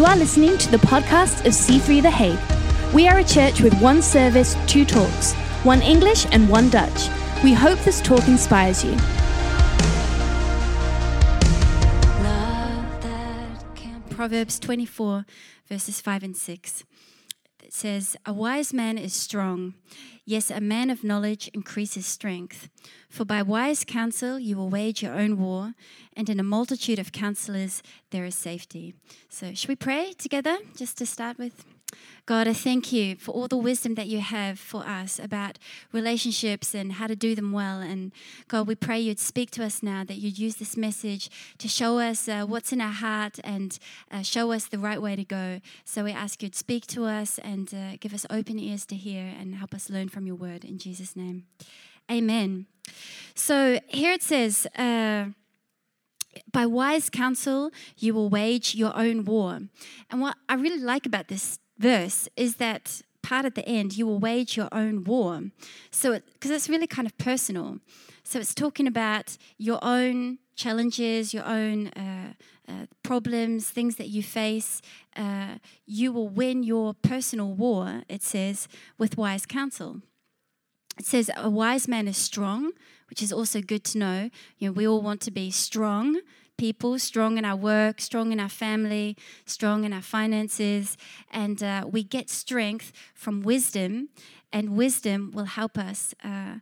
You are listening to the podcast of C3 The Hague. We are a church with one service, two talks, one English and one Dutch. We hope this talk inspires you. Proverbs 24, verses 5 and 6. It says, A wise man is strong. Yes, a man of knowledge increases strength. For by wise counsel you will wage your own war, and in a multitude of counselors there is safety. So, should we pray together just to start with? God, I thank you for all the wisdom that you have for us about relationships and how to do them well. And God, we pray you'd speak to us now, that you'd use this message to show us uh, what's in our heart and uh, show us the right way to go. So we ask you to speak to us and uh, give us open ears to hear and help us learn from your word. In Jesus' name, amen. So here it says, uh, by wise counsel, you will wage your own war. And what I really like about this verse is that part at the end, you will wage your own war. So, because it, it's really kind of personal. So, it's talking about your own challenges, your own uh, uh, problems, things that you face. Uh, you will win your personal war, it says, with wise counsel. It says, a wise man is strong, which is also good to know. You know, we all want to be strong people, strong in our work, strong in our family, strong in our finances, and uh, we get strength from wisdom, and wisdom will help us. Uh,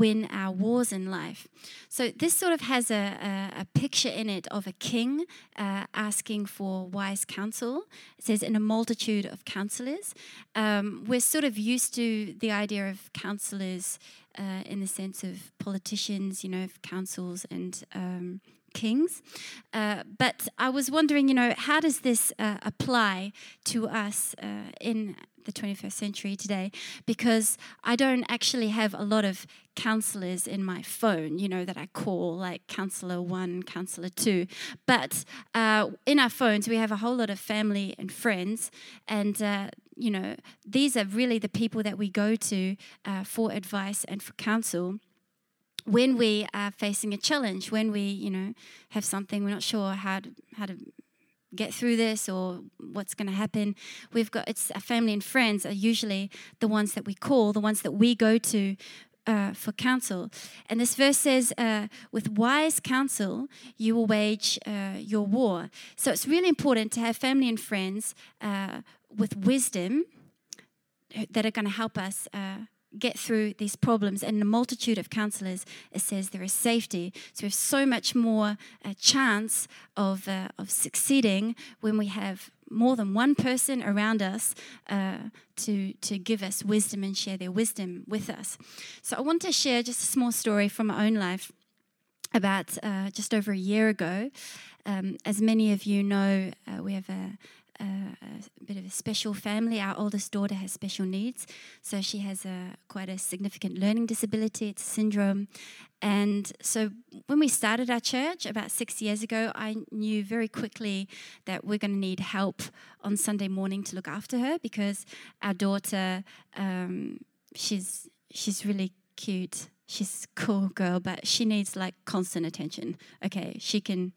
win our wars in life. So, this sort of has a, a, a picture in it of a king uh, asking for wise counsel. It says, in a multitude of counselors. Um, we're sort of used to the idea of counselors uh, in the sense of politicians, you know, councils and um, kings. Uh, but I was wondering, you know, how does this uh, apply to us uh, in the 21st century today? Because I don't actually have a lot of counselors in my phone, you know, that I call like counselor one, counselor two. But uh, in our phones, we have a whole lot of family and friends, and uh, you know, these are really the people that we go to uh, for advice and for counsel when we are facing a challenge, when we, you know, have something we're not sure how to, how to get through this or what's going to happen, we've got it's our family and friends are usually the ones that we call, the ones that we go to uh, for counsel. And this verse says, uh, with wise counsel, you will wage uh, your war. So it's really important to have family and friends uh, with wisdom that are going to help us uh, get through these problems. And the multitude of counselors, it says there is safety. So we have so much more uh, chance of, uh, of succeeding when we have more than one person around us uh, to, to give us wisdom and share their wisdom with us. So I want to share just a small story from my own life about uh, just over a year ago. Um, as many of you know, uh, we have a, a, a, bit of a special family. Our oldest daughter has special needs, so she has a quite a significant learning disability. It's a syndrome, and so when we started our church about six years ago, I knew very quickly that we're going to need help on Sunday morning to look after her because our daughter, um, she's she's really cute. She's a cool girl, but she needs like constant attention. Okay, she can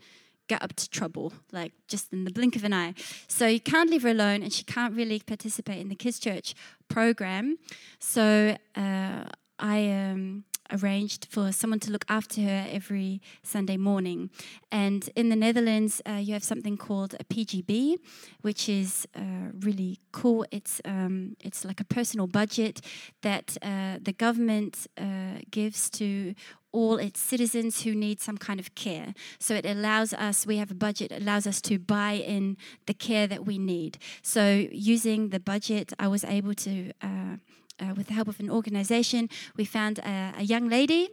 get up to trouble, like just in the blink of an eye. So you can't leave her alone, and she can't really participate in the kids' church program. So uh, I um, arranged for someone to look after her every Sunday morning. And in the Netherlands, uh, you have something called a PGB, which is uh, really cool. It's um, it's like a personal budget that uh, the government uh, gives to all its citizens who need some kind of care. So it allows us, we have a budget, allows us to buy in the care that we need. So using the budget, I was able to uh, uh, with the help of an organization, we found a, a, young lady,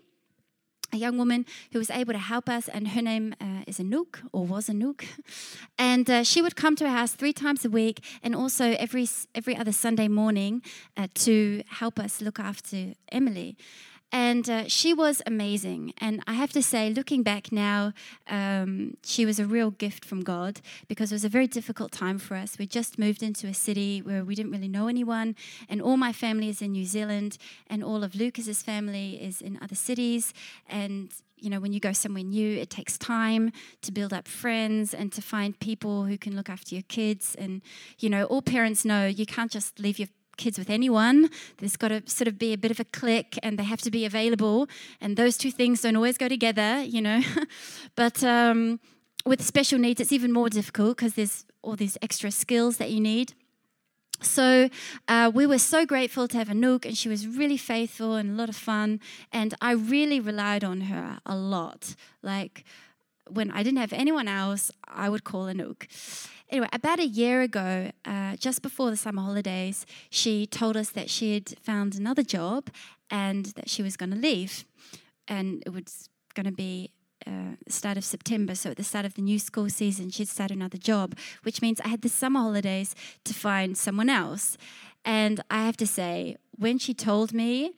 a young woman who was able to help us, and her name uh, is Anouk, or was Anouk. And uh, she would come to our house three times a week, and also every every other Sunday morning uh, to help us look after Emily. And uh, she was amazing. And I have to say, looking back now, um, she was a real gift from God because it was a very difficult time for us. We just moved into a city where we didn't really know anyone, and all my family is in New Zealand, and all of Lucas's family is in other cities. And you know, when you go somewhere new, it takes time to build up friends and to find people who can look after your kids. And, you know, all parents know you can't just leave your kids with anyone. There's got to sort of be a bit of a click and they have to be available. And those two things don't always go together, you know. but um, with special needs, it's even more difficult because there's all these extra skills that you need. So uh, we were so grateful to have Anouk, and she was really faithful and a lot of fun. And I really relied on her a lot. Like when I didn't have anyone else, I would call Anouk. Anyway, about a year ago, uh, just before the summer holidays, she told us that she had found another job and that she was going to leave. And it was going to be uh, start of September, so at the start of the new school season, she'd start another job, which means I had the summer holidays to find someone else. And I have to say, when she told me,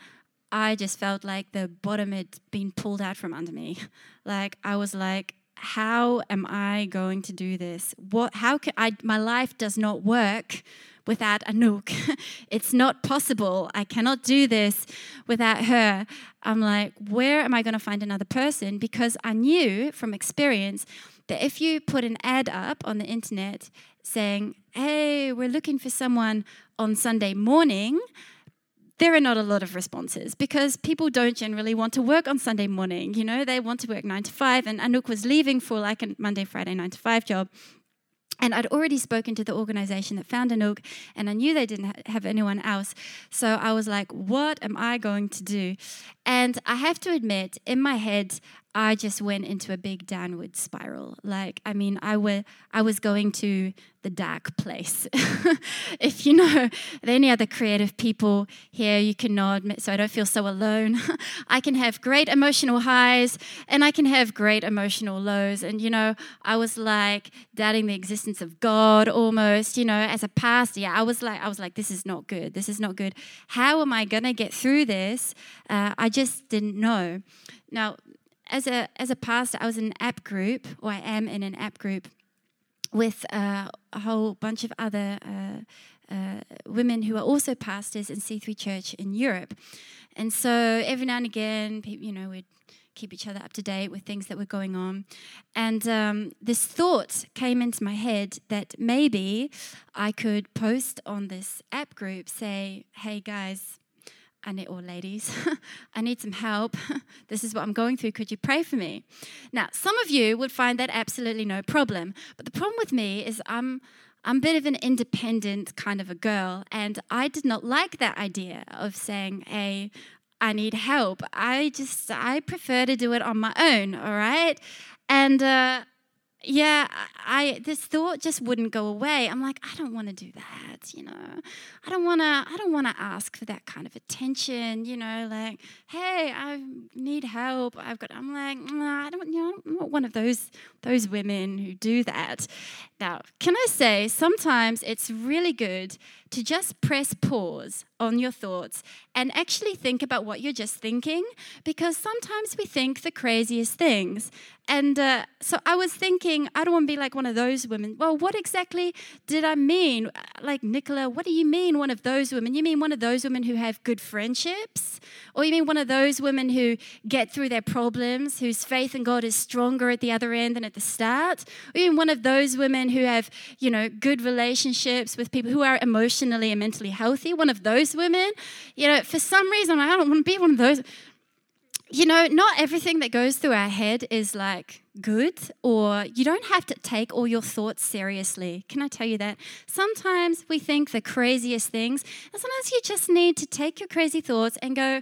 I just felt like the bottom had been pulled out from under me. Like I was like, how am I going to do this? What? How can I? My life does not work without Anouk. it's not possible. I cannot do this without her. I'm like, where am I going to find another person? Because I knew from experience that if you put an ad up on the internet saying, hey, we're looking for someone on Sunday morning, there are not a lot of responses because people don't generally want to work on Sunday morning. You know, they want to work nine to five, and Anouk was leaving for like a Monday, Friday, nine to five job. And I'd already spoken to the organization that found Anouk, and I knew they didn't have anyone else. So I was like, what am I going to do? And I have to admit, in my head, I just went into a big downward spiral. Like, I mean, I, were, I was going to the dark place. if you know any other creative people here, you can nod so I don't feel so alone. I can have great emotional highs and I can have great emotional lows. And, you know, I was like doubting the existence of God almost, you know, as a pastor. Yeah, I was like, I was like, this is not good. This is not good. How am I going to get through this? Uh, I just didn't know. Now, as a as a pastor, I was in an app group, or I am in an app group with uh, a whole bunch of other uh, uh, women who are also pastors in C3 Church in Europe. And so every now and again, you know, we'd keep each other up to date with things that were going on. And um, this thought came into my head that maybe I could post on this app group, say, hey guys, I need, or ladies, I need some help. this is what I'm going through. Could you pray for me? Now, some of you would find that absolutely no problem. But the problem with me is I'm, I'm a bit of an independent kind of a girl. And I did not like that idea of saying, hey, I need help. I just, I prefer to do it on my own, all right? And, uh, yeah, I this thought just wouldn't go away. I'm like, I don't want to do that, you know. I don't want to I don't want to ask for that kind of attention, you know, like, hey, I need help. I've got I'm like, nah, I don't you know, I'm not one of those those women who do that. Now, can I say sometimes it's really good to just press pause on your thoughts and actually think about what you're just thinking because sometimes we think the craziest things. And uh, so I was thinking, I don't want to be like one of those women. Well, what exactly did I mean? Like, Nicola, what do you mean one of those women? You mean one of those women who have good friendships? Or you mean one of those women who get through their problems, whose faith in God is stronger at the other end than at the start? Or you mean one of those women who have, you know, good relationships with people who are emotionally and mentally healthy? One of those women? You know, for some reason, I don't want to be one of those you know, not everything that goes through our head is like good, or you don't have to take all your thoughts seriously. Can I tell you that? Sometimes we think the craziest things, and sometimes you just need to take your crazy thoughts and go,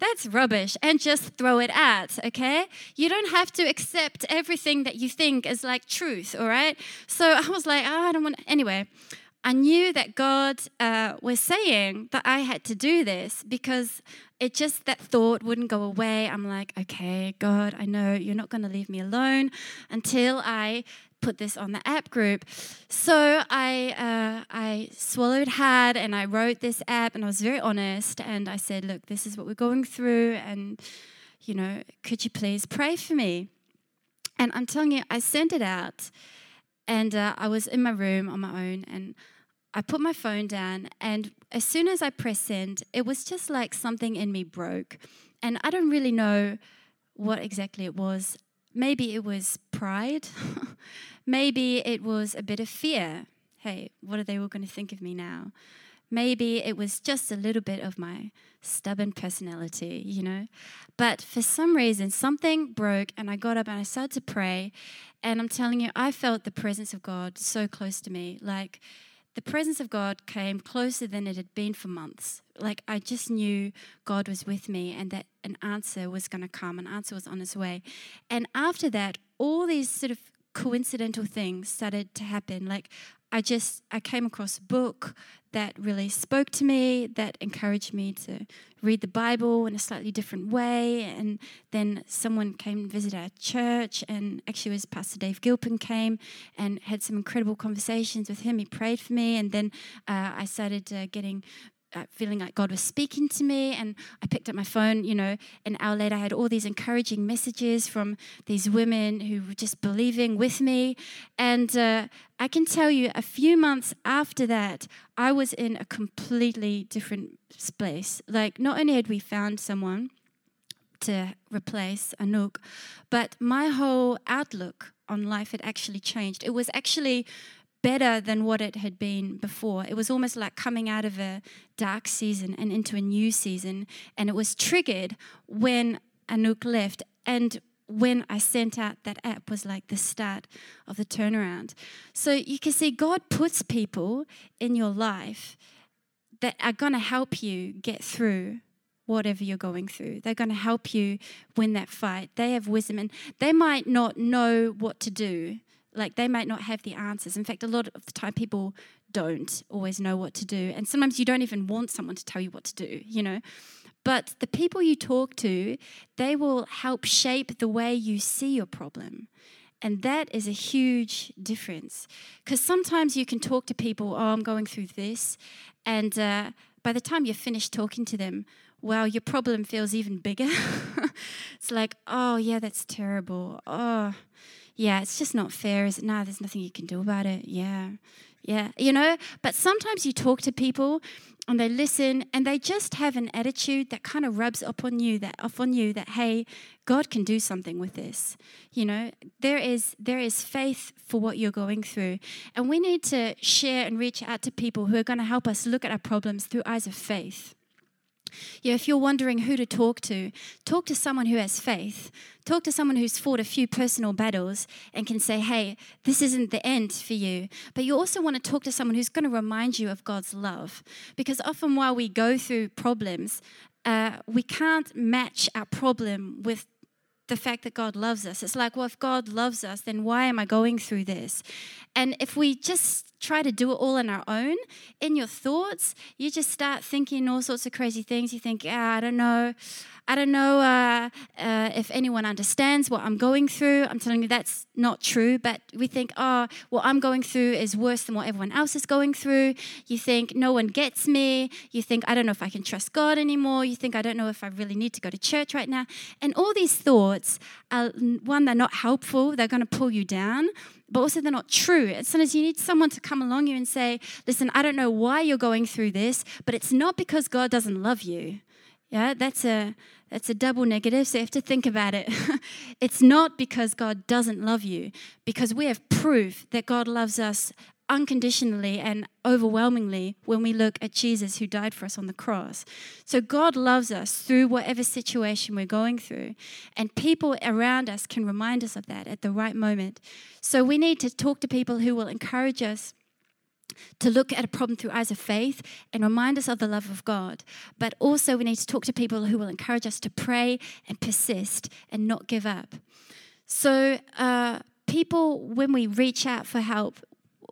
that's rubbish, and just throw it out, okay? You don't have to accept everything that you think as like truth, all right? So I was like, oh, I don't want, anyway. I knew that God uh, was saying that I had to do this because it just, that thought wouldn't go away. I'm like, okay, God, I know you're not going to leave me alone until I put this on the app group. So I, uh, I swallowed hard and I wrote this app and I was very honest and I said, look, this is what we're going through and, you know, could you please pray for me? And I'm telling you, I sent it out and uh, I was in my room on my own and I put my phone down, and as soon as I pressed send, it was just like something in me broke. And I don't really know what exactly it was. Maybe it was pride. Maybe it was a bit of fear. Hey, what are they all going to think of me now? Maybe it was just a little bit of my stubborn personality, you know. But for some reason, something broke, and I got up and I started to pray. And I'm telling you, I felt the presence of God so close to me. Like the presence of God came closer than it had been for months. Like I just knew God was with me and that an answer was going to come, an answer was on its way. And after that, all these sort of coincidental things started to happen. Like I just I came across a book that really spoke to me, that encouraged me to read the Bible in a slightly different way. And then someone came and visited our church, and actually, was Pastor Dave Gilpin came and had some incredible conversations with him. He prayed for me, and then uh, I started uh, getting feeling like God was speaking to me. And I picked up my phone, you know, an hour later, I had all these encouraging messages from these women who were just believing with me. And uh, I can tell you, a few months after that, I was in a completely different place. Like, not only had we found someone to replace Anouk, but my whole outlook on life had actually changed. It was actually better than what it had been before. It was almost like coming out of a dark season and into a new season. And it was triggered when Anouk left. And when I sent out that app was like the start of the turnaround. So you can see God puts people in your life that are going to help you get through whatever you're going through. They're going to help you win that fight. They have wisdom and they might not know what to do, like they might not have the answers. In fact, a lot of the time people don't always know what to do. And sometimes you don't even want someone to tell you what to do, you know. But the people you talk to, they will help shape the way you see your problem. And that is a huge difference. Because sometimes you can talk to people, oh, I'm going through this. And uh, by the time you're finished talking to them, well, your problem feels even bigger. it's like, oh, yeah, that's terrible. Oh, yeah, it's just not fair, is it? No, there's nothing you can do about it. Yeah, yeah, you know. But sometimes you talk to people and they listen and they just have an attitude that kind of rubs up on you that off on you that hey god can do something with this you know there is there is faith for what you're going through and we need to share and reach out to people who are going to help us look at our problems through eyes of faith yeah, if you're wondering who to talk to, talk to someone who has faith. Talk to someone who's fought a few personal battles and can say, hey, this isn't the end for you. But you also want to talk to someone who's going to remind you of God's love. Because often while we go through problems, uh, we can't match our problem with the fact that God loves us. It's like, well, if God loves us, then why am I going through this? And if we just try to do it all on our own, in your thoughts, you just start thinking all sorts of crazy things. You think, ah, I don't know. I don't know uh, uh, if anyone understands what I'm going through. I'm telling you that's not true, but we think, oh, what I'm going through is worse than what everyone else is going through. You think no one gets me. You think, I don't know if I can trust God anymore. You think, I don't know if I really need to go to church right now. And all these thoughts are, uh, one, they're not helpful, they're going to pull you down but also they're not true. As soon as you need someone to come along you and say, listen, I don't know why you're going through this, but it's not because God doesn't love you. Yeah, that's a that's a double negative, so you have to think about it. it's not because God doesn't love you, because we have proof that God loves us unconditionally and overwhelmingly when we look at Jesus who died for us on the cross. So God loves us through whatever situation we're going through, and people around us can remind us of that at the right moment. So we need to talk to people who will encourage us to look at a problem through eyes of faith and remind us of the love of God. But also, we need to talk to people who will encourage us to pray and persist and not give up. So, uh, people, when we reach out for help,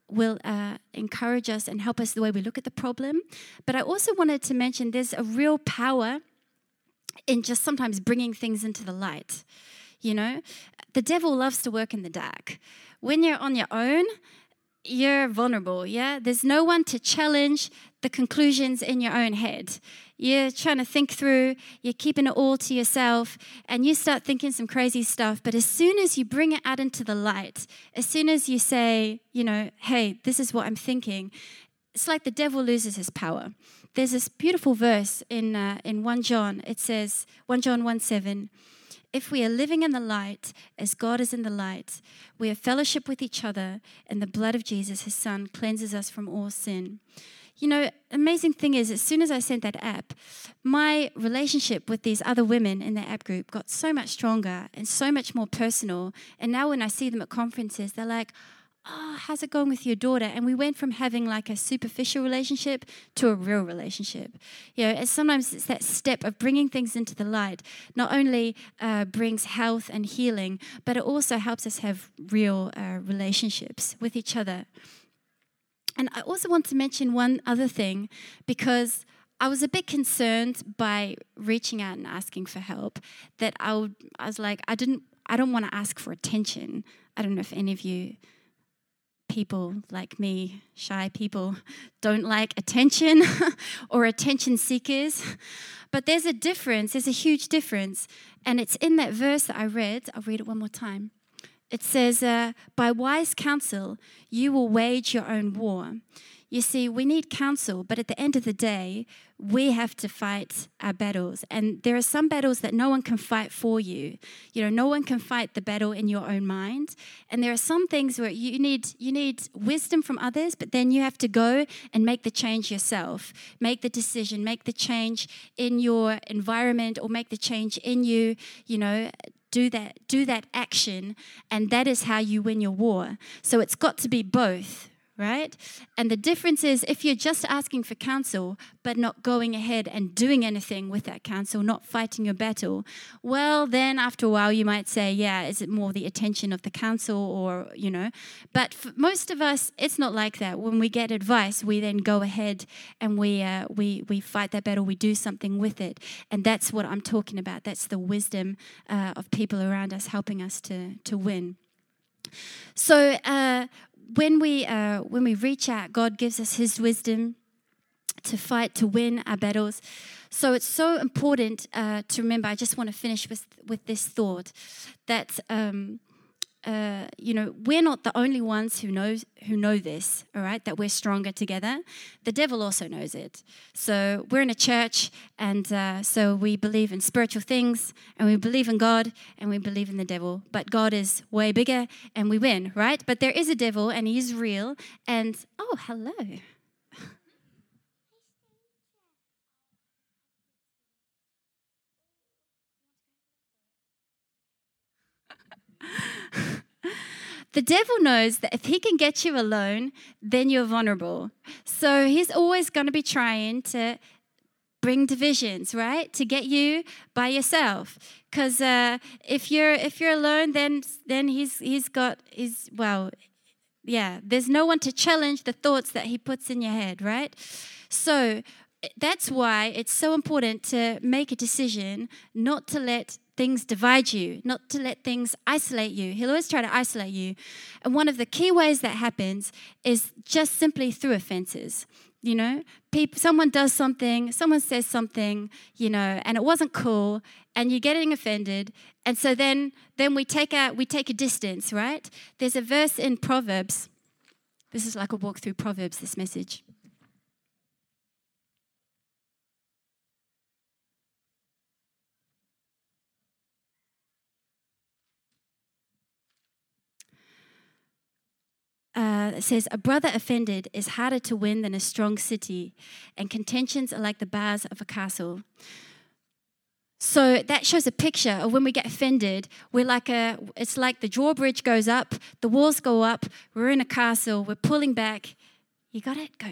will uh, encourage us and help us the way we look at the problem. But I also wanted to mention there's a real power in just sometimes bringing things into the light. You know, the devil loves to work in the dark. When you're on your own, you're vulnerable, yeah? There's no one to challenge the conclusions in your own head. You're trying to think through, you're keeping it all to yourself, and you start thinking some crazy stuff. But as soon as you bring it out into the light, as soon as you say, you know, hey, this is what I'm thinking, it's like the devil loses his power. There's this beautiful verse in, uh, in 1 John. It says, 1 John 1 7, if we are living in the light as God is in the light, we have fellowship with each other, and the blood of Jesus, his son, cleanses us from all sin. You know, amazing thing is, as soon as I sent that app, my relationship with these other women in the app group got so much stronger and so much more personal. And now when I see them at conferences, they're like, oh, how's it going with your daughter? And we went from having like a superficial relationship to a real relationship. You know, and sometimes it's that step of bringing things into the light. Not only uh, brings health and healing, but it also helps us have real uh, relationships with each other. And I also want to mention one other thing because I was a bit concerned by reaching out and asking for help. That I, would, I was like, I didn't, I don't want to ask for attention. I don't know if any of you people like me, shy people, don't like attention or attention seekers. But there's a difference, there's a huge difference. And it's in that verse that I read. I'll read it one more time. It says, uh, By wise counsel, you will wage your own war. You see, we need counsel, but at the end of the day, we have to fight our battles. And there are some battles that no one can fight for you. You know, no one can fight the battle in your own mind. And there are some things where you need you need wisdom from others, but then you have to go and make the change yourself. Make the decision, make the change in your environment or make the change in you, you know, do that do that action and that is how you win your war. So it's got to be both right? And the difference is if you're just asking for counsel, but not going ahead and doing anything with that counsel, not fighting your battle, well, then after a while you might say, yeah, is it more the attention of the counsel or, you know? But for most of us, it's not like that. When we get advice, we then go ahead and we, uh, we, we fight that battle, we do something with it. And that's what I'm talking about. That's the wisdom uh, of people around us helping us to, to win. So, uh, when we uh, when we reach out, God gives us His wisdom to fight to win our battles. So it's so important uh, to remember. I just want to finish with with this thought that. Um, uh, you know, we're not the only ones who knows who know this. All right, that we're stronger together. The devil also knows it. So we're in a church, and uh, so we believe in spiritual things, and we believe in God, and we believe in the devil. But God is way bigger, and we win, right? But there is a devil, and he is real. And oh, hello. The devil knows that if he can get you alone, then you're vulnerable. So he's always going to be trying to bring divisions, right? To get you by yourself. Because uh, if you're if you're alone, then then he's he's got his well, yeah. There's no one to challenge the thoughts that he puts in your head, right? So that's why it's so important to make a decision not to let things divide you, not to let things isolate you. He'll always try to isolate you. And one of the key ways that happens is just simply through offenses. You know, people, someone does something, someone says something, you know, and it wasn't cool, and you're getting offended, and so then then we take a we take a distance, right? There's a verse in Proverbs. This is like a walk through Proverbs. This message. Uh, it says, A brother offended is harder to win than a strong city, and contentions are like the bars of a castle. So that shows a picture of when we get offended, we're like a, it's like the drawbridge goes up, the walls go up, we're in a castle, we're pulling back. You got it? Go.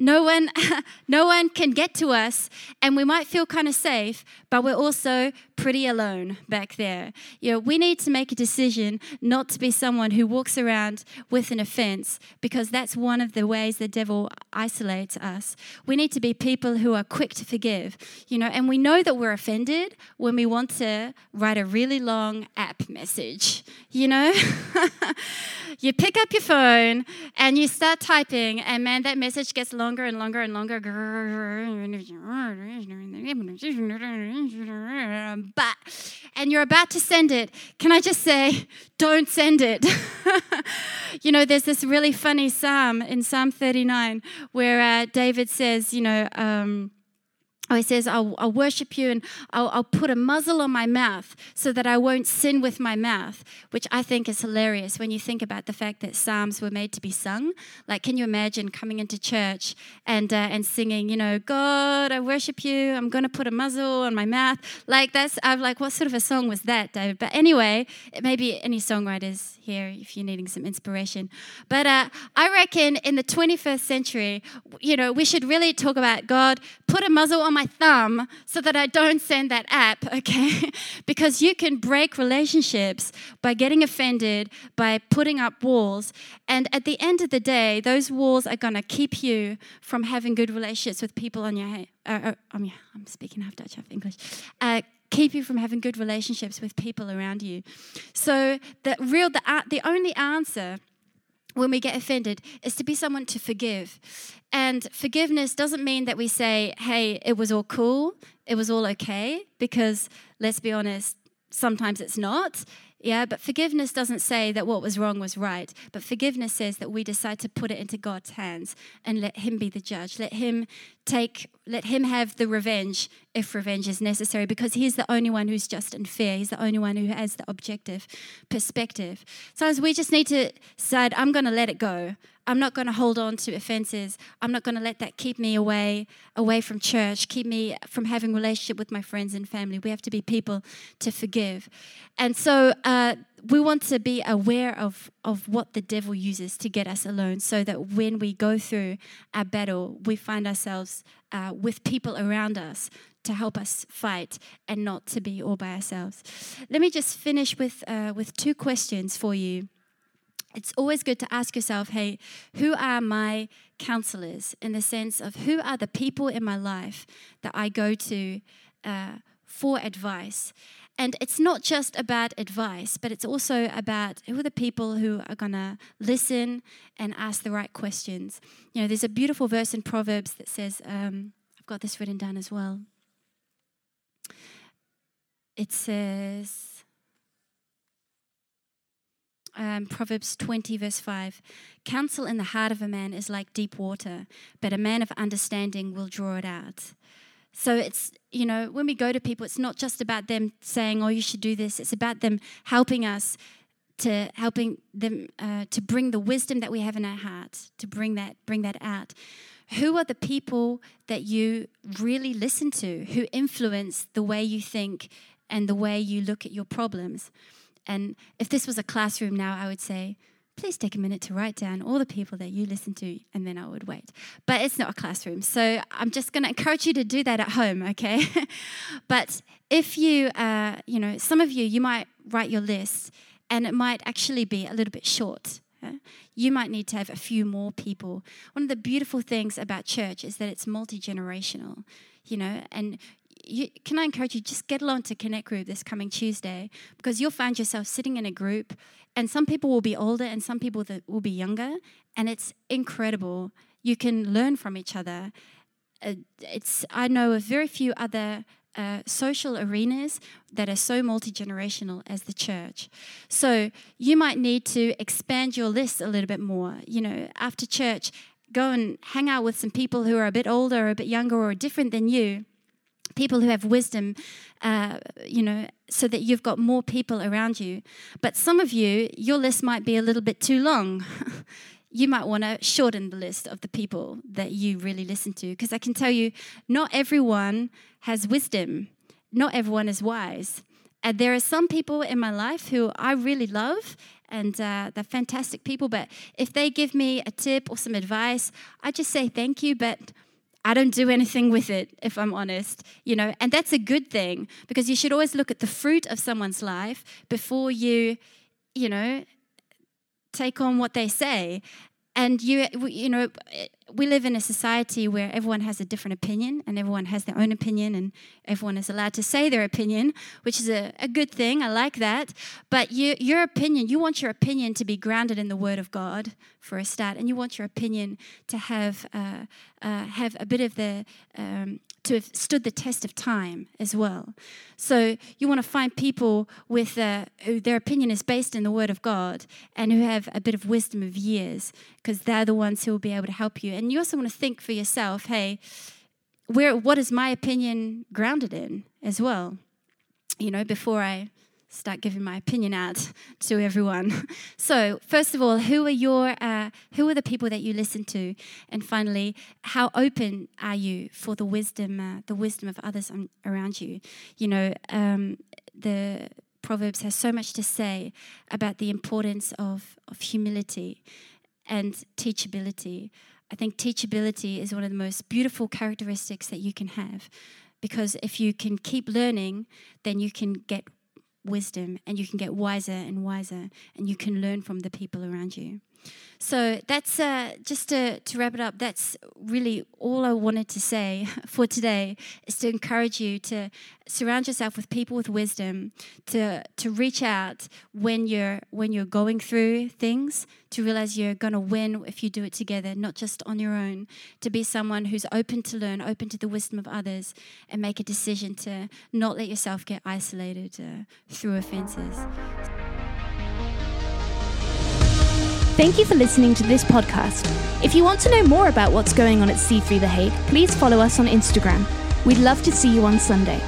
No one, no one can get to us, and we might feel kind of safe, but we're also pretty alone back there. You know, we need to make a decision not to be someone who walks around with an offense, because that's one of the ways the devil isolates us. We need to be people who are quick to forgive, you know, and we know that we're offended when we want to write a really long app message, you know? you pick up your phone and you start typing, and man, that message gets longer and longer and longer. But, and you're about to send it. Can I just say, don't send it? you know, there's this really funny psalm in Psalm 39 where uh, David says, you know, um, Oh, he says, I'll, I'll, worship you and I'll, I'll, put a muzzle on my mouth so that I won't sin with my mouth, which I think is hilarious when you think about the fact that Psalms were made to be sung. Like, can you imagine coming into church and, uh, and singing, you know, God, I worship you, I'm going to put a muzzle on my mouth? Like, that's, I'm like, what sort of a song was that, David? But anyway, maybe any songwriters here if you're needing some inspiration. But uh, I reckon in the 21st century, you know, we should really talk about God, put a muzzle on my my thumb so that I don't send that app, okay? because you can break relationships by getting offended, by putting up walls. And at the end of the day, those walls are going to keep you from having good relationships with people on your. Uh, uh, I'm speaking half Dutch, half English. Uh, keep you from having good relationships with people around you. So the real, the, uh, the only answer when we get offended is to be someone to forgive. And forgiveness doesn't mean that we say, hey, it was all cool, it was all okay, because let's be honest, sometimes it's not. Yeah, but forgiveness doesn't say that what was wrong was right. But forgiveness says that we decide to put it into God's hands and let Him be the judge. Let Him take, let Him have the revenge if revenge is necessary, because He's the only one who's just and fair. He's the only one who has the objective perspective. Sometimes we just need to decide, I'm going to let it go. I'm not going to hold on to offenses. I'm not going to let that keep me away away from church, keep me from having relationship with my friends and family. We have to be people to forgive. And so uh, we want to be aware of, of what the devil uses to get us alone so that when we go through our battle, we find ourselves uh, with people around us to help us fight and not to be all by ourselves. Let me just finish with, uh, with two questions for you it's always good to ask yourself hey, who are my counselors in the sense of who are the people in my life that I go to uh, for advice? And it's not just about advice, but it's also about who are the people who are going to listen and ask the right questions. You know, there's a beautiful verse in Proverbs that says, um, I've got this written down as well. It says, um, Proverbs 20, verse 5 Counsel in the heart of a man is like deep water, but a man of understanding will draw it out. So it's, you know, when we go to people, it's not just about them saying, oh, you should do this. It's about them helping us to helping them uh, to bring the wisdom that we have in our heart, to bring that, bring that out. Who are the people that you really listen to, who influence the way you think and the way you look at your problems? And if this was a classroom now, I would say, please take a minute to write down all the people that you listen to, and then I would wait. But it's not a classroom. So I'm just going to encourage you to do that at home, okay? but if you, uh, you know, some of you, you might write your list, and it might actually be a little bit short. You might need to have a few more people. One of the beautiful things about church is that it's multi generational, you know, and you, can I encourage you just get along to Connect Group this coming Tuesday because you'll find yourself sitting in a group, and some people will be older and some people that will be younger, and it's incredible. You can learn from each other. Uh, it's I know of very few other uh, social arenas that are so multi generational as the church. So you might need to expand your list a little bit more. You know, after church, go and hang out with some people who are a bit older, or a bit younger, or different than you people who have wisdom, uh, you know, so that you've got more people around you. But some of you, your list might be a little bit too long. you might want to shorten the list of the people that you really listen to. Because I can tell you, not everyone has wisdom, not everyone is wise. And there are some people in my life who I really love, and uh, they're fantastic people. But if they give me a tip or some advice, I just say thank you, but I don't do anything with it, if I'm honest, you know, and that's a good thing because you should always look at the fruit of someone's life before you, you know, take on what they say. And you, you know, we live in a society where everyone has a different opinion and everyone has their own opinion and everyone is allowed to say their opinion, which is a, a good thing. I like that. But you, your opinion, you want your opinion to be grounded in the Word of God for a start, and you want your opinion to have uh, uh, have a bit of the um, to have stood the test of time as well. So you want to find people with uh, who their opinion is based in the Word of God and who have a bit of wisdom of years, because they're the ones who will be able to help you. And you also want to think for yourself, hey, where what is my opinion grounded in as well? You know, before I start giving my opinion out to everyone. So, first of all, who are your uh, who are the people that you listen to, and finally, how open are you for the wisdom uh, the wisdom of others around you? You know, um, the Proverbs has so much to say about the importance of of humility and teachability. I think teachability is one of the most beautiful characteristics that you can have because if you can keep learning, then you can get wisdom and you can get wiser and wiser and you can learn from the people around you. So that's uh, just to, to wrap it up. That's really all I wanted to say for today is to encourage you to surround yourself with people with wisdom, to to reach out when you're when you're going through things, to realize you're going to win if you do it together, not just on your own. To be someone who's open to learn, open to the wisdom of others, and make a decision to not let yourself get isolated uh, through offenses. Thank you for listening to this podcast. If you want to know more about what's going on at C3 The Hague, please follow us on Instagram. We'd love to see you on Sunday.